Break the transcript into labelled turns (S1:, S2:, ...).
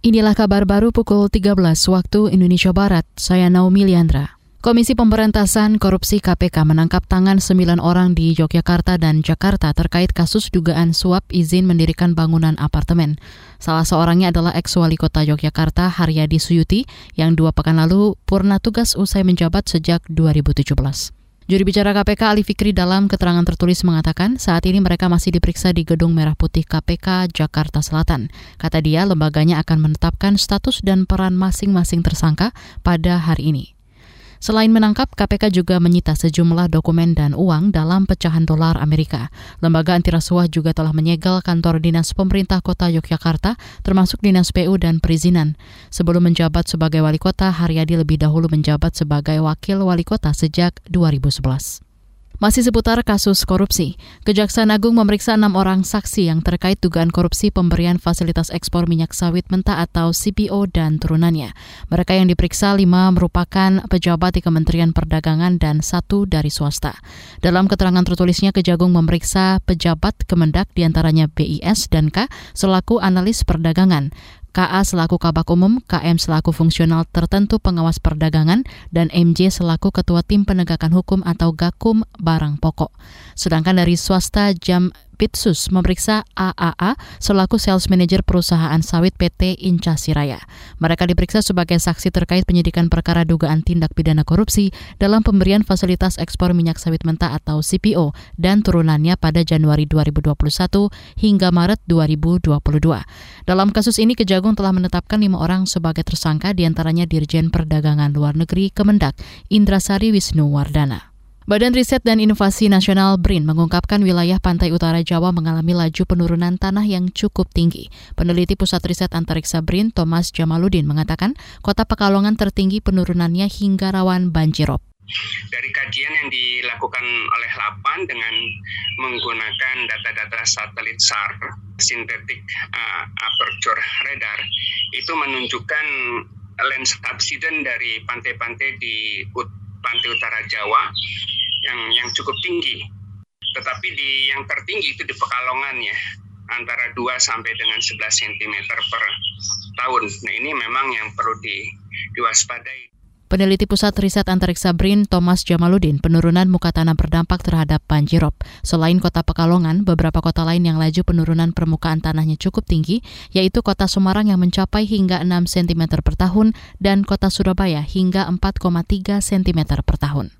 S1: Inilah kabar baru pukul 13 waktu Indonesia Barat. Saya Naomi Liandra. Komisi Pemberantasan Korupsi KPK menangkap tangan sembilan orang di Yogyakarta dan Jakarta terkait kasus dugaan suap izin mendirikan bangunan apartemen. Salah seorangnya adalah ex-wali kota Yogyakarta Haryadi Suyuti yang dua pekan lalu purna tugas usai menjabat sejak 2017. Juri bicara KPK Ali Fikri dalam keterangan tertulis mengatakan saat ini mereka masih diperiksa di Gedung Merah Putih KPK Jakarta Selatan. Kata dia, lembaganya akan menetapkan status dan peran masing-masing tersangka pada hari ini. Selain menangkap, KPK juga menyita sejumlah dokumen dan uang dalam pecahan dolar Amerika. Lembaga antirasuah juga telah menyegel kantor dinas pemerintah kota Yogyakarta, termasuk dinas PU dan perizinan. Sebelum menjabat sebagai wali kota, Haryadi lebih dahulu menjabat sebagai wakil wali kota sejak 2011. Masih seputar kasus korupsi, Kejaksaan Agung memeriksa enam orang saksi yang terkait dugaan korupsi pemberian fasilitas ekspor minyak sawit mentah atau CPO dan turunannya. Mereka yang diperiksa lima merupakan pejabat di Kementerian Perdagangan dan satu dari swasta. Dalam keterangan tertulisnya, Kejagung memeriksa pejabat Kemendak di antaranya BIS dan K selaku analis perdagangan. KA selaku Kabak Umum, KM selaku fungsional tertentu pengawas perdagangan, dan MJ selaku Ketua Tim Penegakan Hukum atau Gakum Barang Pokok. Sedangkan dari swasta Jam Pitsus memeriksa AAA selaku sales manager perusahaan sawit PT Inca Siraya. Mereka diperiksa sebagai saksi terkait penyidikan perkara dugaan tindak pidana korupsi dalam pemberian fasilitas ekspor minyak sawit mentah atau CPO dan turunannya pada Januari 2021 hingga Maret 2022. Dalam kasus ini Kejagung telah menetapkan lima orang sebagai tersangka di antaranya Dirjen Perdagangan Luar Negeri Kemendak Indrasari Wisnu Wardana. Badan Riset dan Inovasi Nasional BRIN mengungkapkan wilayah pantai utara Jawa mengalami laju penurunan tanah yang cukup tinggi. Peneliti Pusat Riset Antariksa BRIN, Thomas Jamaludin, mengatakan kota Pekalongan tertinggi penurunannya hingga rawan banjirop.
S2: Dari kajian yang dilakukan oleh Lapan dengan menggunakan data-data satelit SAR, Synthetic uh, Aperture Radar, itu menunjukkan land subsidence dari pantai-pantai di pantai utara Jawa yang yang cukup tinggi. Tetapi di yang tertinggi itu di Pekalongan ya, antara 2 sampai dengan 11 cm per tahun. Nah, ini memang yang perlu di, diwaspadai.
S1: Peneliti Pusat Riset Antariksa BRIN Thomas Jamaludin, penurunan muka tanah berdampak terhadap banjirop. Selain kota Pekalongan, beberapa kota lain yang laju penurunan permukaan tanahnya cukup tinggi, yaitu kota Semarang yang mencapai hingga 6 cm per tahun dan kota Surabaya hingga 4,3 cm per tahun.